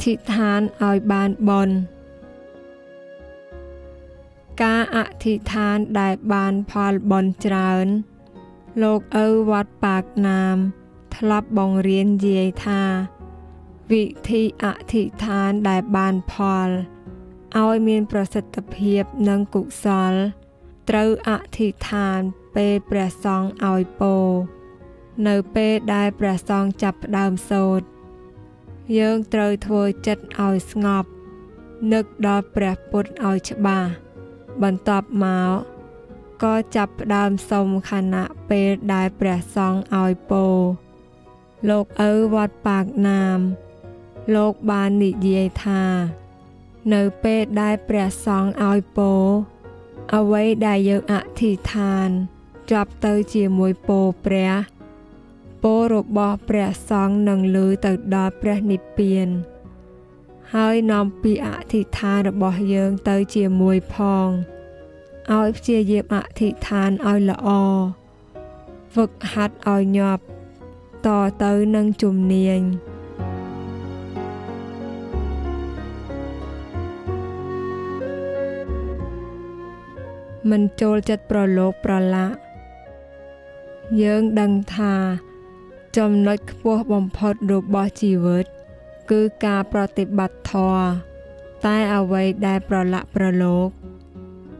អធិដ្ឋានឲ្យបានបនការអធិដ្ឋានដែលបានផលបនច្រើន លោកឪវត្តប៉ាកណាម ធ្លាប់បង្រៀនយាយថា វិធីអធិដ្ឋានដែលបានផលឲ្យមានប្រសិទ្ធភាពនិងកុសល ត្រូវអធិដ្ឋានពេលព្រះសង្ឃឲ្យពោនៅពេលដែលព្រះសង្ឃចាប់ផ្ដើមសូត្រ យើងត្រូវធ្វើចិត្តឲ្យស្ងប់នឹកដល់ព្រះពុទ្ធឲ្យច្បាស់បន្ទាប់មកក៏ចាប់ផ្ដើមសុំខណៈពេលដែលព្រះសង្ឃឲ្យពោលោកឪវត្តប៉ាកណាម លោកបាននិយាយថា នៅពេលដែលព្រះសង្ឃឲ្យពោអ្វីដែលយើងអធិដ្ឋាន ចាប់ទៅជាមួយពោព្រះ ពោរបស់ព្រះសង្ឃនឹងលើទៅដល់ព្រះនិព្វាន ហើយនាំពីអធិដ្ឋានរបស់យើងទៅជាមួយផងឲ្យព្យាយាមអធិដ្ឋានឲ្យល្អហ្វឹកហាត់ឲ្យញាប់តទៅនឹងជំនាញមិនចូលចិត្តប្រឡូកប្រឡាក់យើងដឹងថា ចំណុចខ្ពស់បំផុតរបស់ជីវិត គឺការប្រតិបត្តិធម៌តែអ្វីដែលប្រឡាក់ប្រឡូក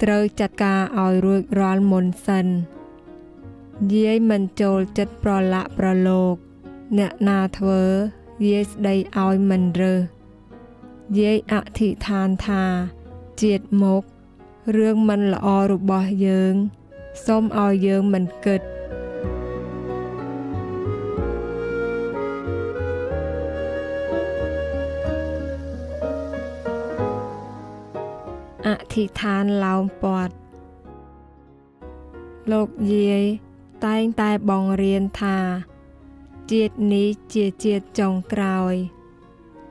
ត្រូវចាត់ការឲ្យរួចរាល់មុនសិនយាយមិនចូលចិត្តប្រឡាក់ប្រឡូកអ្នកណាធ្វើយាយស្ដីឲ្យមិនរើសយាយអធិដ្ឋានថាជាតិមុខរឿងមិនល្អរបស់យើងសូមឲ្យយើងមិនគិត ធិដ្ឋានឡោមព័ទ្ធលោកយាយតែងតែបង្រៀនថា ជាតិនេះជាជាតិចុងក្រោយ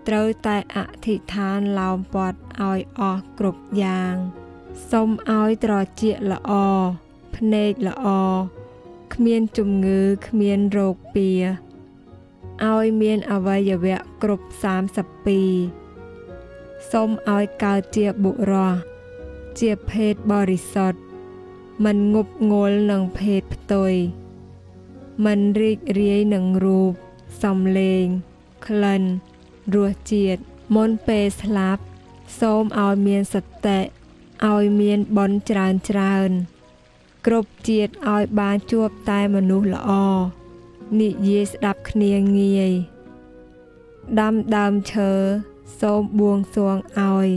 ត្រូវតែអធិដ្ឋានឡោមព័ទ្ធឲ្យអស់គ្រប់យ៉ាងសូមឲ្យត្រជាក់ល្អភ្នែកល្អគ្មានជំងឺគ្មានរោគពៀឲ្យមានអវយវៈគ្រប់32 សូមឲ្យកើតជាបុរសជាភេទបរិសុទ្ធមិនងប់ងល់នឹងភេទផ្ទុយមិនរីករាយនឹងរូបសំឡេងក្លិនរសជាតិមុនពេលស្លាប់សូមឲ្យមានសតិឲ្យមានបនច្រើនច្រើនគ្រប់ជាតិឲ្យបានជួបតែមនុស្សល្អនិយាយស្ដាប់គ្នាងាយដាំដើមឈើ សូមបួងសួងឲ្យ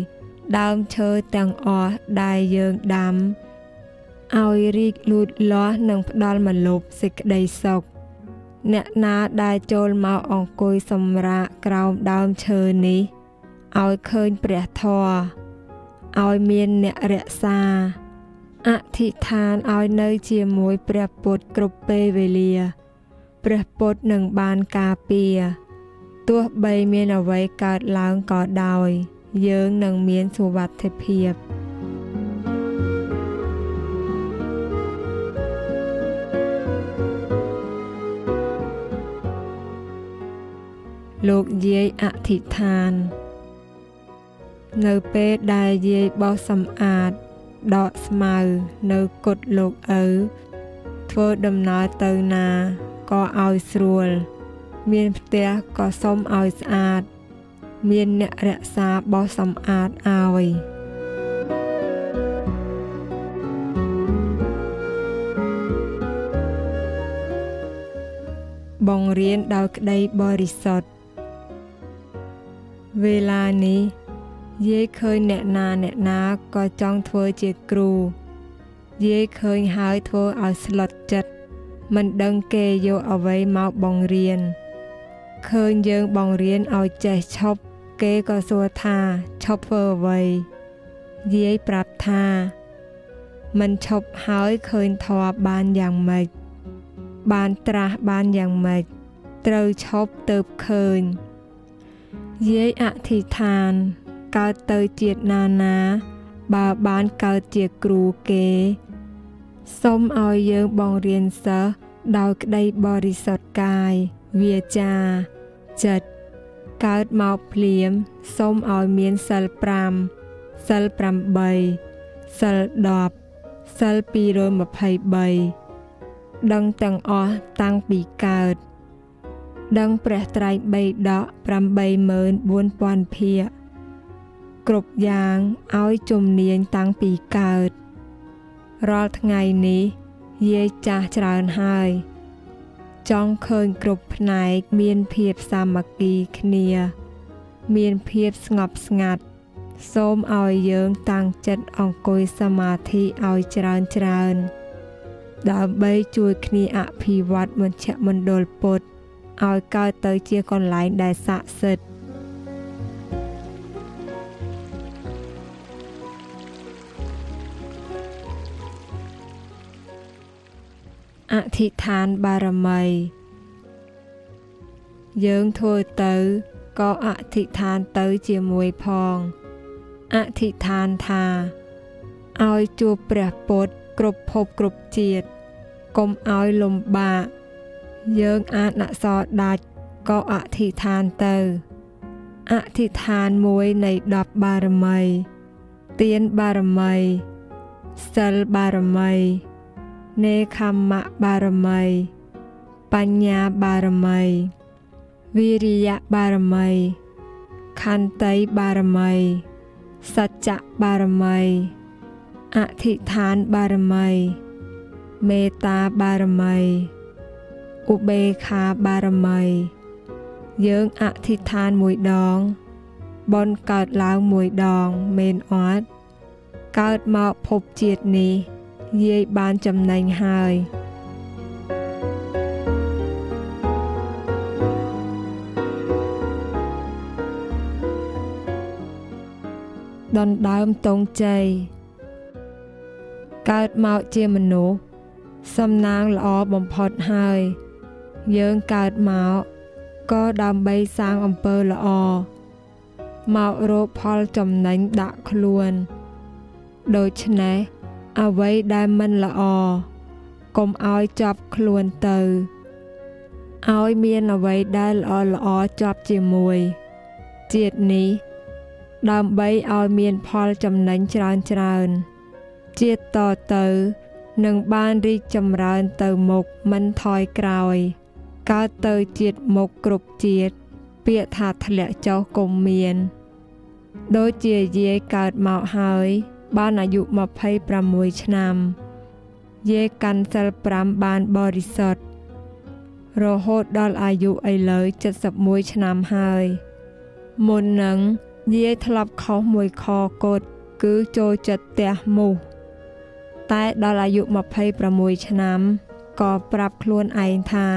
ដើមឈើទាំងអស់ដែលយើងដាំឲ្យរីកលូតលាស់និងផ្ដល់មលប់សេចក្តីសុខអ្នកណាដែលចូលមកអង្គុយសម្រាកក្រោមដើមឈើនេះឲ្យឃើញព្រះធម៌ឲ្យមានអ្នករក្សាអធិដ្ឋានឲ្យនៅជាមួយព្រះពុទ្ធគ្រប់ពេលវេលា ព្រះពុទ្ធនឹងបានការពារ ទោះបីមានអ្វីកើតឡើងក៏ដោយ យើងនឹងមានសុវត្ថិភាពលោកយាយអធិដ្ឋាន នៅពេលដែលយាយបោសសម្អាតដកស្មៅនៅគុតលោកឪធ្វើដំណើរទៅណាក៏ឲ្យស្រួល មានផ្ទះក៏សុំឲ្យស្អាត មានអ្នករក្សាបោសសម្អាតឲ្យបង្រៀនដោយក្តីបរិសុទ្ធវេលានេះយាយឃើញអ្នកណាអ្នកណាក៏ចង់ធ្វើជាគ្រូយាយឃើញហើយធ្វើឲ្យស្លុតចិត្តមិនដឹងគេយកអ្វីមកបង្រៀន ឃើញយើងបង្រៀនឲ្យចេះឈប់គេក៏សួរថាឈប់ធ្វើអ្វីយាយប្រាប់ថាមិនឈប់ហើយឃើញធម៌បានយ៉ាងម៉េចបានត្រាស់បានយ៉ាងម៉េចត្រូវឈប់ទៅឃើញយាយអធិដ្ឋានកើតទៅជាតិណាណាបើបានកើតជាគ្រូគេសូមឲ្យយើងបង្រៀនសិស្សដោយក្តីបរិសុទ្ធកាយវាចា ចិត្តកើតមកភ្លាមសូមឲ្យមានសិល5សិល8សិល10សិល223ដឹងទាំងអស់តាំងពីកើត ដឹងព្រះត្រៃបិដក84000ភាគគ្រប់យ៉ាងឲ្យជំនាញតាំងពីកើតរាល់ថ្ងៃនេះយាយចាស់ច្រើនហើយ ចង់ឃើញគ្រប់ផ្នែកមានភាពសាមគ្គីគ្នា មានភាពស្ងប់ស្ងាត់សូមឲ្យយើងតាំងចិត្តអង្គុយសមាធិឲ្យច្រើនច្រើនដើម្បីជួយគ្នាអភិវឌ្ឍមជ្ឈមណ្ឌលពុទ្ធឲ្យកើតទៅជាកន្លែងដែលស័ក្តិសិទ្ធិ អធិដ្ឋានបារមី យើងធ្វើទៅក៏អធិដ្ឋានទៅជាមួយផងអធិដ្ឋានថាឲ្យជួបព្រះពុទ្ធគ្រប់ភពគ្រប់ជាតិកុំឲ្យលំបាកយើងអាចអក្សរដាច់ក៏អធិដ្ឋានទៅអធិដ្ឋានមួយនៃ10បារមី ទានបារមីសិលបារមី នេខម្មបារមីបញ្ញាបារមីវិរិយបារមីខន្តីបារមីសច្ចៈបារមីអធិដ្ឋានបារមីមេត្តាបារមីឧបេខាបារមី យើងអធិដ្ឋានមួយដងបនកើតឡើងមួយដងមែនអត់កើតមកភពជាតិនេះ យាយបានចំណេញហើយដណ្ដើមតងជ័យកើតមកជាមនុស្សសំណាងល្អបំផុតហើយ យើងកើតមកក៏ដើម្បីសាងអំពើល្អមករកផលចំណេញដាក់ខ្លួន ដូច្នេះ អ្វីដែលមិនល្អកុំឲ្យចាប់ខ្លួនទៅឲ្យមានអ្វីដែលល្អល្អជាប់ជាមួយជាតិនេះដើម្បីឲ្យមានផលចំណេញច្រើនច្រើនជាតិតទៅនឹងបានរីកចម្រើនទៅមុខមិនថយក្រោយកើតទៅជាតិមុខគ្រប់ជាតិពាក្យថាធ្លាក់ចុះគុំមាន ដូចជាយាយកើតមកហើយ បានអាយុ26ឆ្នាំយាយកាន់សិល5បានបរិសុទ្ធរហូតដល់អាយុឥឡូវ71ឆ្នាំហើយ មុននឹងយាយធ្លាប់ខុសមួយខកូតគឺចូលចិត្តផ្ទះមូសតែដល់អាយុ26ឆ្នាំក៏ប្រាប់ខ្លួនឯងថា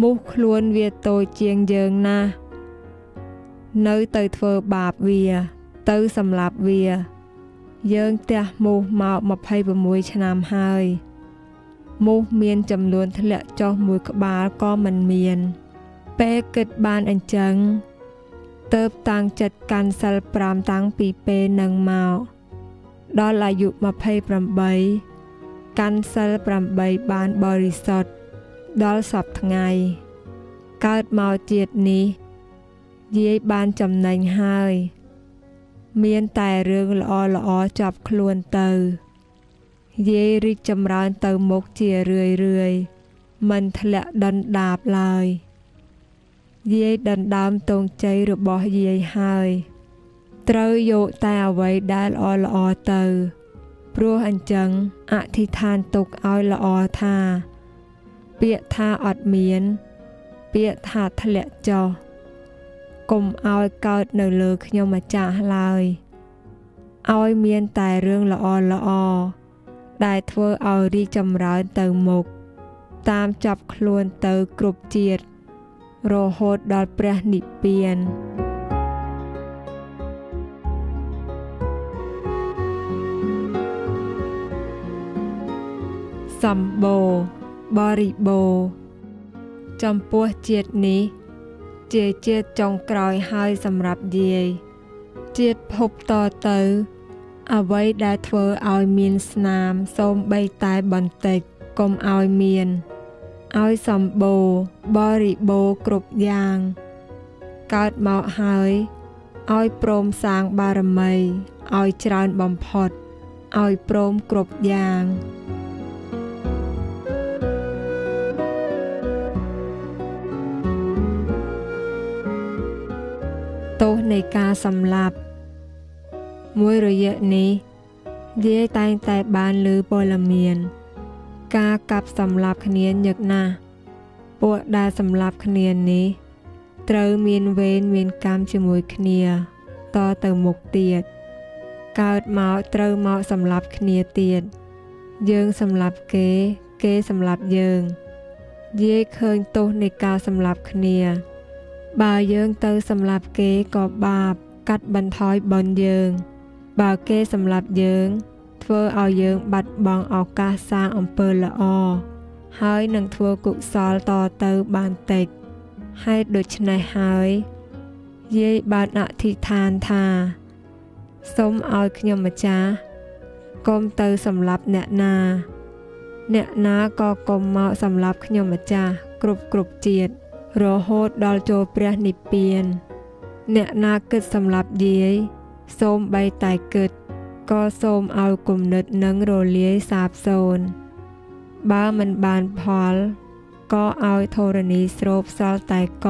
មូសខ្លួនវាតូចជាងយើងណាស់នៅទៅធ្វើបាបវា ទៅសម្លាប់វា យើងទះមូសមក26ឆ្នាំហើយមូសមានចំនួនធ្លាក់ចុះមួយក្បាលក៏មិនមាន ពេលគិតបានអញ្ចឹងទៅតាំងចិត្តកាន់សិល5តាំងពីពេលនឹងមកដល់អាយុ28កាន់សិល8បានបរិសុទ្ធដល់សពថ្ងៃ កើតមកជាតិនេះយាយបានចំណេញហើយ មានតែរឿងល្អល្អចាប់ខ្លួនទៅយាយរីកចម្រើនទៅមុខជារឿយរឿយមិនធ្លាក់ដុនដាបឡើយយាយដណ្ដើមតងជ័យរបស់យាយហើយត្រូវយកតែអ្វីដែលល្អល្អទៅព្រោះអញ្ចឹងអធិដ្ឋានទុកឲ្យល្អថា ពាក្យថាអត់មាន ពាក្យថាធ្លាក់ចុះ កុំឲ្យកើតនៅលើខ្ញុំម្ចាស់ឡើយឲ្យមានតែរឿងល្អល្អដែលធ្វើឲ្យរីកចម្រើនទៅមុខតាមចាប់ខ្លួនទៅគ្រប់ជាតិរហូតដល់ព្រះនិព្វានសម្បូរបរិបូរចំពោះជាតិនេះ ជាជាតិចុងក្រោយហើយសម្រាប់យាយជាតិភពតទៅអ្វីដែលធ្វើឲ្យមានស្នាមសូមបីតែបន្តិចកុំឲ្យមានឲ្យសម្បូរបរិបូរគ្រប់យ៉ាងកើតមកហើយឲ្យព្រមសាងបារមីឲ្យច្រើនបំផុតឲ្យព្រមគ្រប់យ៉ាង ទោសនៃការសម្លាប់ មួយរយៈនេះយាយតែងតែបានលើព័ត៌មាន ការកាប់សម្លាប់គ្នាញឹកណាស់ពួកដែលសម្លាប់គ្នានេះត្រូវមានវេនមានកម្មជាមួយគ្នាតទៅមុខទៀតកើតមកត្រូវមកសម្លាប់គ្នាទៀតយើងសម្លាប់គេ គេសម្លាប់យើងយាយឃើញទោសនៃការសម្លាប់គ្នា បើយើងទៅសម្លាប់គេក៏បាប កាត់បន្ថយបុណ្យយើង បើគេសម្លាប់យើង ធ្វើឲ្យយើងបាត់បង់ឱកាសសាងអំពើល្អហើយនឹងធ្វើកុសលតទៅបានតិចហេតុដូច្នេះហើយយាយបានអធិដ្ឋានថាសូមឲ្យខ្ញុំម្ចាស់កុំទៅសម្លាប់អ្នកណា អ្នកណាក៏កុំមកសម្លាប់ខ្ញុំម្ចាស់គ្រប់គ្រប់ជាតិ រហូតដល់ចូលព្រះនិព្វាន អ្នកណាគិតសម្លាប់យាយសូមបីតែគិតក៏សូមឲ្យគំនិតនឹងរលាយសាបសូន្យបើមិនបានផលក៏ឲ្យធរណីស្រូបសល់តែក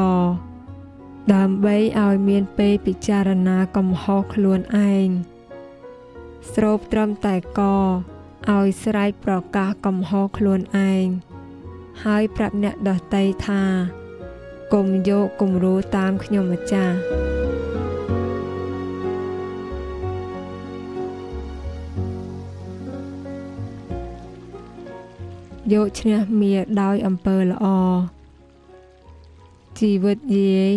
ដើម្បីឲ្យមានពេលពិចារណាកំហុសខ្លួនឯងស្រូបត្រឹមតែកឲ្យស្រែកប្រកាសកំហុសខ្លួនឯងហើយប្រាប់អ្នកដតីថា កុំយកគំរូតាមខ្ញុំម្ចាស់យកឈ្នះមាដោយអំពើល្អជីវិតយាយ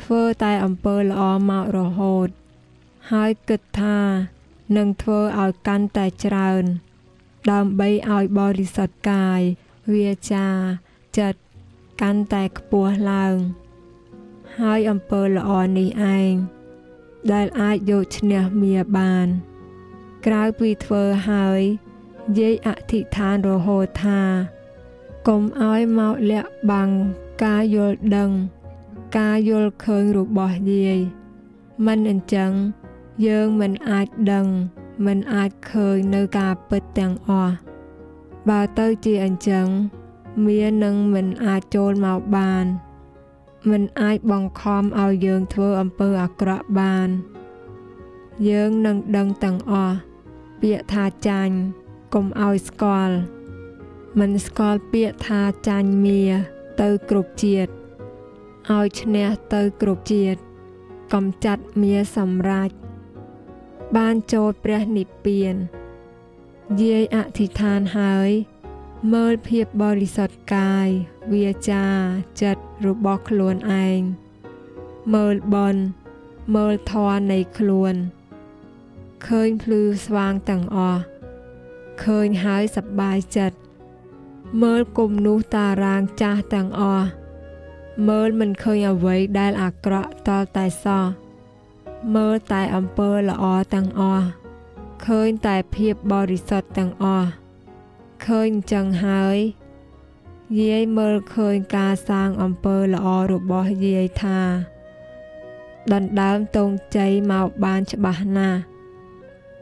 ធ្វើតែអំពើល្អមករហូត ហើយគិតថានឹងធ្វើឲ្យកាន់តែច្រើន ដើម្បីឲ្យបរិសុទ្ធកាយវាចាចិត្ត កាន់តែខ្ពស់ឡើង ហើយអំពើល្អនេះឯងដែលអាចយកឈ្នះមាបាន ក្រៅពីធ្វើហើយយាយអធិដ្ឋានរហូតថាកុំឲ្យមកលាក់បាំងការយល់ដឹង ការយល់ឃើញរបស់យាយមិនអញ្ចឹងយើងមិនអាចដឹងមិនអាចឃើញនៅការពិតទាំងអស់បើទៅជាអញ្ចឹង មាននឹងមិនអាចចូលមកបាន មិនអាចបង្ខំឲ្យយើងធ្វើអំពើអាក្រក់បាន យើងនឹងដឹងទាំងអស់ពាក្យថាចាញ់កុំឲ្យស្គាល់មិនស្គាល់ពាក្យថាចាញ់មាទៅគ្រប់ជាតិឲ្យឈ្នះទៅគ្រប់ជាតិកំចាត់មាសម្រេចបានចូលព្រះនិព្វានយាយអធិដ្ឋានហើយ មើលភាពបរិសុទ្ធកាយវាចាចិត្តរបស់ខ្លួនឯងមើលបនមើលធម៌នៃខ្លួនឃើញភ្លឺស្វាងទាំងអស់ឃើញហើយសប្បាយចិត្តមើលគុំនោះតារាងចាស់ទាំងអស់មើលមិនឃើញអ្វីដែលអាក្រក់តលតែសោះមើលតែអំពើល្អទាំងអស់ឃើញតែភាពបរិសុទ្ធទាំងអស់ ឃើញអញ្ចឹងហើយយាយមើលឃើញការសាងអំពើល្អរបស់យាយថាដណ្ដើមតងជ័យមកបានច្បាស់ណាស់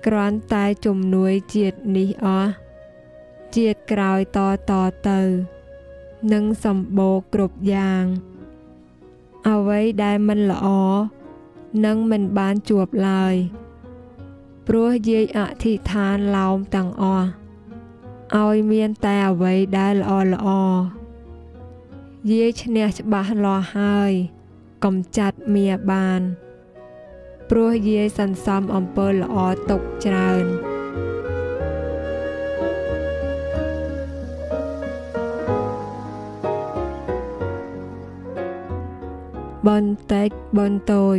គ្រាន់តែជំនួយជាតិនេះអស់ជាតិក្រោយតតទៅនឹងសម្បូរគ្រប់យ៉ាងអ្វីដែលមិនល្អនឹងមិនបានជួបឡើយព្រោះយាយអធិដ្ឋានឡោមទាំងអស់ ឲ្យមានតែអ្វីដែលល្អល្អយាយឈ្នះច្បាស់លាស់ហើយ កំចាត់មាបាន ព្រោះយាយសន្សំអំពើល្អទុកច្រើនបន្តិចបន្តូច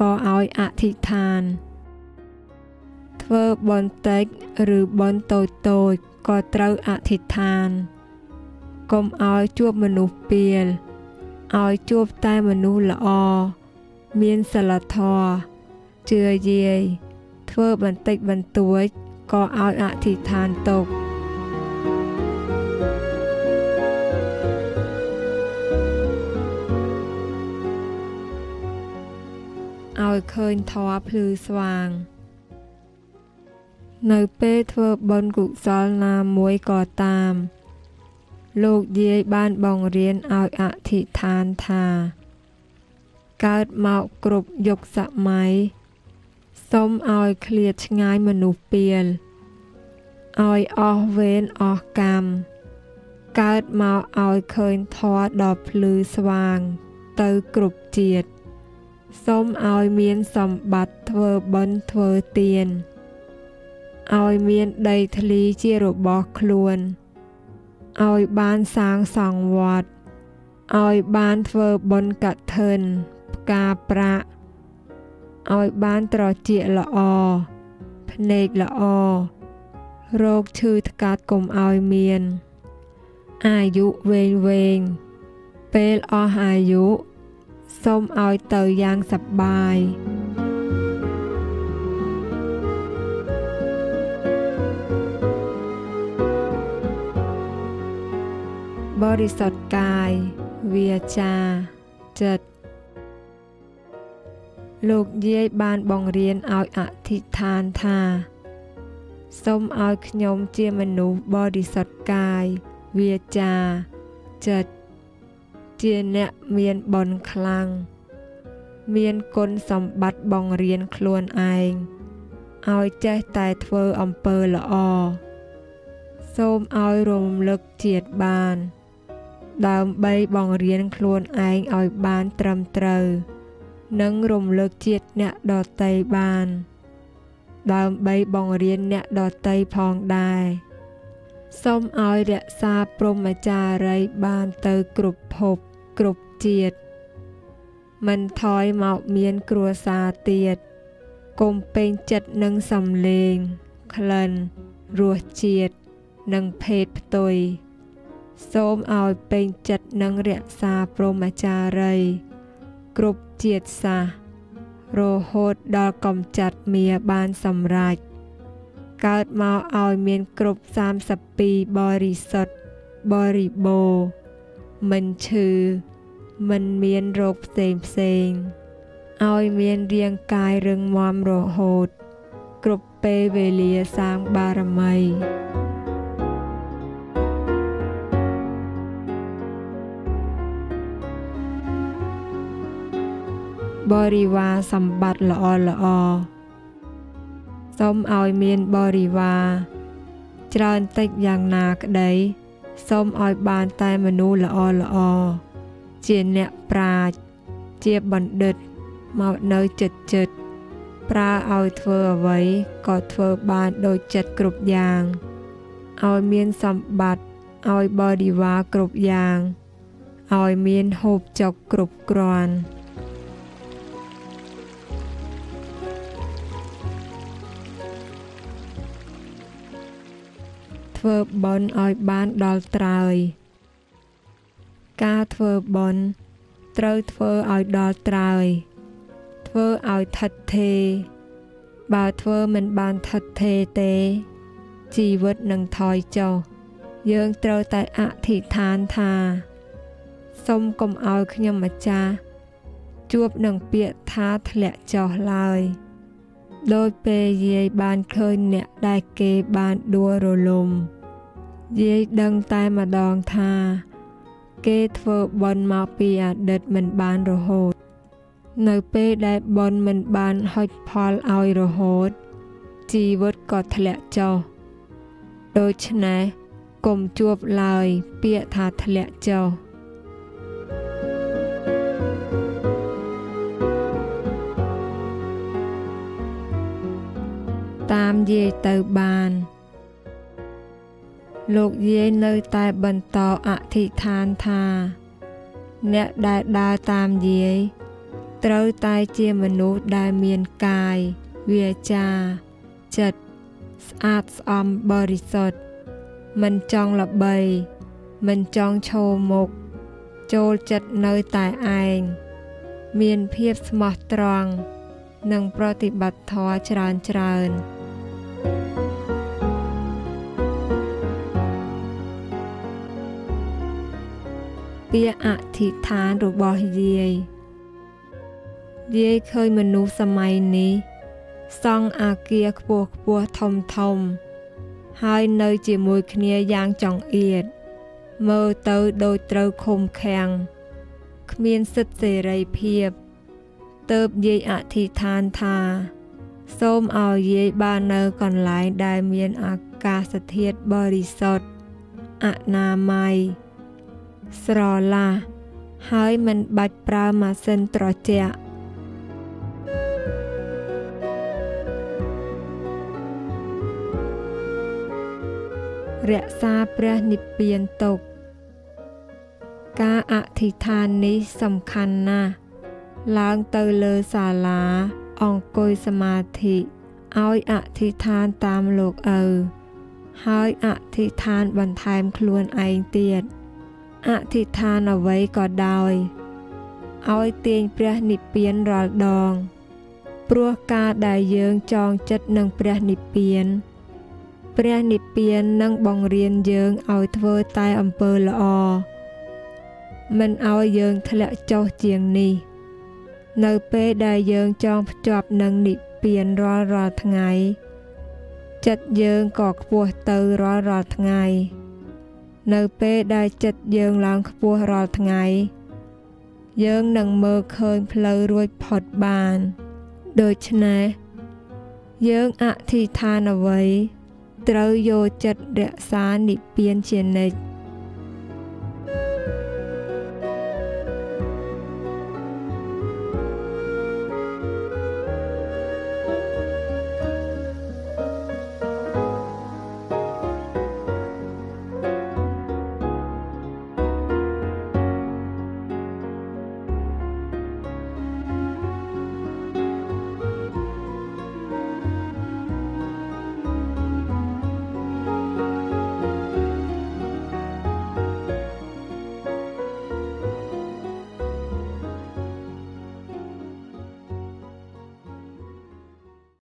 ក៏ឲ្យអធិដ្ឋាន ធ្វើបន្តិចឬបន្តូចតូច ក៏ត្រូវអធិដ្ឋានកុំឲ្យជួបមនុស្សពៀលឲ្យជួបតែមនុស្សល្អមានសិលធម៌ជឿយាយធ្វើបន្តិចបន្តួចក៏ឲ្យអធិដ្ឋានទុកឲ្យឃើញធម៌ភ្លឺស្វាង នៅពេលធ្វើបុណ្យកុសលណាមួយក៏តាម លោកយាយបានបង្រៀនឲ្យអធិដ្ឋានថា កើតមកគ្រប់យុគសម័យសូមឲ្យឃ្លាតឆ្ងាយមនុស្សពៀលឲ្យអស់វេនអស់កម្មកើតមកឲ្យឃើញធម៌ដ៏ភ្លឺស្វាង ទៅគ្រប់ជាតិសូមឲ្យមានសម្បត្តិធ្វើបុណ្យធ្វើទាន ឲ្យមានដីធ្លីជារបស់ខ្លួនឲ្យបានសាងសង់វត្តឲ្យបានធ្វើបុណ្យកឋិនផ្កាប្រាក់ឲ្យបានត្រជាល្អភ្នែកល្អរោគឈឺថ្កាត់កុំឲ្យមាន អាយុវែងវែងពេលអស់អាយុសូមឲ្យទៅយ៉ាងសប្បាយ បរិសុទ្ធកាយវាចាចិត្តលោកយាយបានបង្រៀនឲ្យអធិដ្ឋានថាសូមឲ្យខ្ញុំជាមនុស្សបរិសុទ្ធកាយវាចាចិត្តជាអ្នកមានបុណ្យខ្លាំងមានគុណសម្បត្តិបង្រៀនខ្លួនឯងឲ្យចេះតែធ្វើអំពើល្អសូមឲ្យរំលឹកជាតិបាន ដើម្បីបង្រៀនខ្លួនឯងឲ្យបានត្រឹមត្រូវ និងរំលឹកជាតិអ្នកដតីបាន ដើម្បីបង្រៀនអ្នកដតីផងដែរសូមឲ្យរក្សាព្រហ្មចារីបានទៅគ្រប់ភពគ្រប់ជាតិមិនថយមកមានគ្រួសារទៀតកុំពេញចិត្តនឹងសំលេងក្លិនរសជាតិនិងភេទផ្ទុយ សូមឲ្យពេញចិត្តនឹងរក្សាព្រហ្មចារី គ្រប់ជាតិសាសរហូតដល់កំចាត់មាបានសម្រេចកើតមកឲ្យមានគ្រប់32បរិសុទ្ធបរិបូរមិនឈឺមិនមានរោគផ្សេងផ្សេងឲ្យមានរាងកាយរឹងមាំរហូត គ្រប់ពេលវេលាសាងបារមី បរិវារសម្បត្តិល្អល្អសូមឲ្យមានបរិវារច្រើនតិចយ៉ាងណាក្តីសូមឲ្យបានតែមនុស្សល្អល្អជាអ្នកប្រាជ្ញជាបណ្ឌិតមកនៅចិត្តចិត្តប្រើឲ្យធ្វើអ្វីក៏ធ្វើបានដូចចិត្តគ្រប់យ៉ាងឲ្យមានសម្បត្តិឲ្យបរិវារគ្រប់យ៉ាងឲ្យមានហូបចុកគ្រប់គ្រាន់ ធ្វើបុណ្យឲ្យបានដល់ត្រើយ ការធ្វើបុណ្យត្រូវធ្វើឲ្យដល់ត្រើយ ធ្វើឲ្យថិតថេរបើធ្វើមិនបានថិតថេរទេ ជីវិតនឹងថយចុះយើងត្រូវតែអធិដ្ឋានថាសូមកុំឲ្យខ្ញុំម្ចាស់ជួបនឹងពាក្យថាធ្លាក់ចុះឡើយ ដោយពេលយាយបានឃើញអ្នកដែលគេបានដួលរលំយាយដឹងតែម្ដងថា គេធ្វើបន់មកពីអតីតមិនបានរហូត នៅពេលដែលបន់មិនបានហុចផលឲ្យរហូត ជីវិតក៏ធ្លាក់ចុះដូច្នេះកុំជួបឡើយពាក្យថាធ្លាក់ចុះ តាមយាយទៅបាន លោកយាយនៅតែបន្តអធិដ្ឋានថា អ្នកដែលដើរតាមយាយត្រូវតែជាមនុស្សដែលមានកាយវាចាចិត្តស្អាតស្អំបរិសុទ្ធមិនចង់ល្បី មិនចង់ឈោមុខចូលចិត្តនៅតែឯងមានភាពស្មោះត្រង់និងប្រតិបត្តិធម៌ច្រើនច្រើន ពាក្យអធិដ្ឋានរបស់យាយយាយឃើញមនុស្សសម័យនេះសង់អាគារខ្ពស់ខ្ពស់ធំធំ ហើយនៅជាមួយគ្នាយ៉ាងចង្អៀតមើលទៅដូចត្រូវឃុំឃាំងគ្មានសិទ្ធិសេរីភាពទៅបយាយអធិដ្ឋានថា សូមឲ្យយាយបាននៅកន្លែងដែលមានអាកាសធាតុបរិសុទ្ធអនាម័យ ស្រឡះហើយមិនបាច់ប្រើម៉ាស៊ីនត្រជាក់រក្សាព្រះនិព្វានទុកការអធិដ្ឋាននេះសំខាន់ណាស់ឡើងទៅលើសាលាអង្គុយសមាធិឲ្យអធិដ្ឋានតាមលោកឪហើយអធិដ្ឋានបន្ថែមខ្លួនឯងទៀត អធិដ្ឋានអ្វីក៏ដោយឲ្យទាញព្រះនិព្វានរាល់ដង ព្រោះការដែលយើងចងចិត្តនឹងព្រះនិព្វាន ព្រះនិព្វាននឹងបង្រៀនយើងឲ្យធ្វើតែអំពើល្អមិនឲ្យយើងធ្លាក់ចុះជាងនេះ នៅពេលដែលយើងចងភ្ជាប់នឹងនិព្វានរាល់រាល់ថ្ងៃ ចិត្តយើងក៏ខ្ពស់ទៅរាល់រាល់ថ្ងៃ នៅពេលដែលចិត្តយើងឡើងខ្ពស់រាល់ថ្ងៃ យើងនឹងមើលឃើញផ្លូវរួចផុតបាន ដូច្នេះយើងអធិដ្ឋានអ្វី ត្រូវយកចិត្តរក្សានិព្វានជានិច្ច